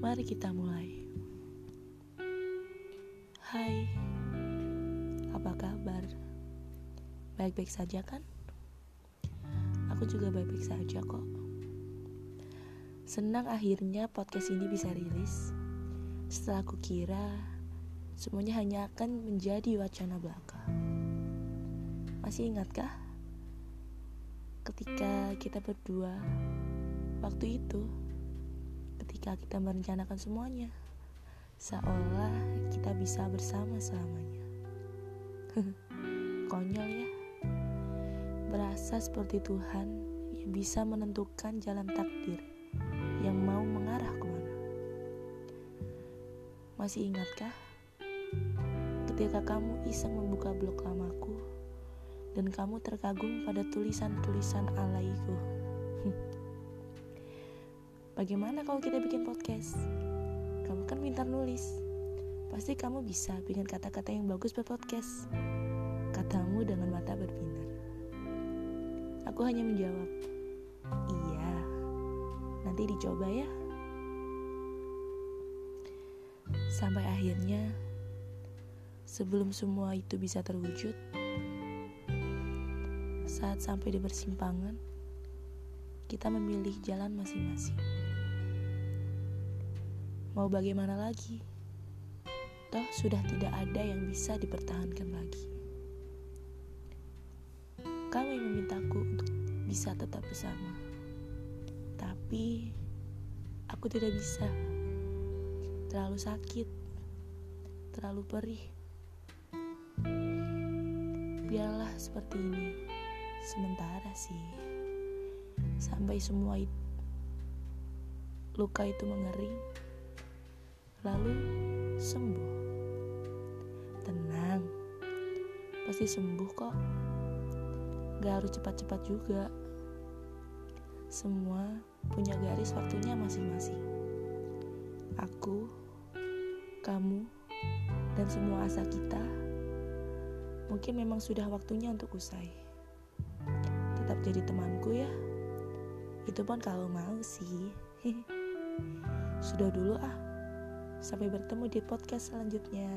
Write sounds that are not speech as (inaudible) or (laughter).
kita mulai. Hai, apa kabar? Baik-baik saja kan? Aku juga baik-baik saja kok. Senang akhirnya podcast ini bisa rilis. Setelah aku kira semuanya hanya akan menjadi wacana belaka. Masih ingatkah? Ketika kita berdua waktu itu ketika kita merencanakan semuanya, seolah kita bisa bersama selamanya. (laughs) Konyol ya, berasa seperti Tuhan yang bisa menentukan jalan takdir yang mau mengarah ke mana. Masih ingatkah ketika kamu iseng membuka blog lamaku dan kamu terkagum pada tulisan-tulisan alaiku? (laughs) Bagaimana kalau kita bikin podcast? Kamu kan pintar nulis. Pasti kamu bisa bikin kata-kata yang bagus buat podcast. Katamu dengan mata berbinar. Aku hanya menjawab, iya. Nanti dicoba ya. Sampai akhirnya, sebelum semua itu bisa terwujud, saat sampai di persimpangan, kita memilih jalan masing-masing. Mau bagaimana lagi? Toh sudah tidak ada yang bisa dipertahankan lagi. Kamu yang memintaku untuk bisa tetap bersama. Tapi aku tidak bisa. Terlalu sakit. Terlalu perih. Biarlah seperti ini. Sementara sih. Sampai semua itu, luka itu mengering lalu sembuh. Tenang, pasti sembuh kok. Gak harus cepat-cepat juga. Semua punya garis waktunya masing-masing. Aku, kamu, dan semua asa kita mungkin memang sudah waktunya untuk usai. Tetap jadi temanku ya. Itu pun kalau mau sih. (laughs) Sudah dulu ah. Sampai bertemu di podcast selanjutnya.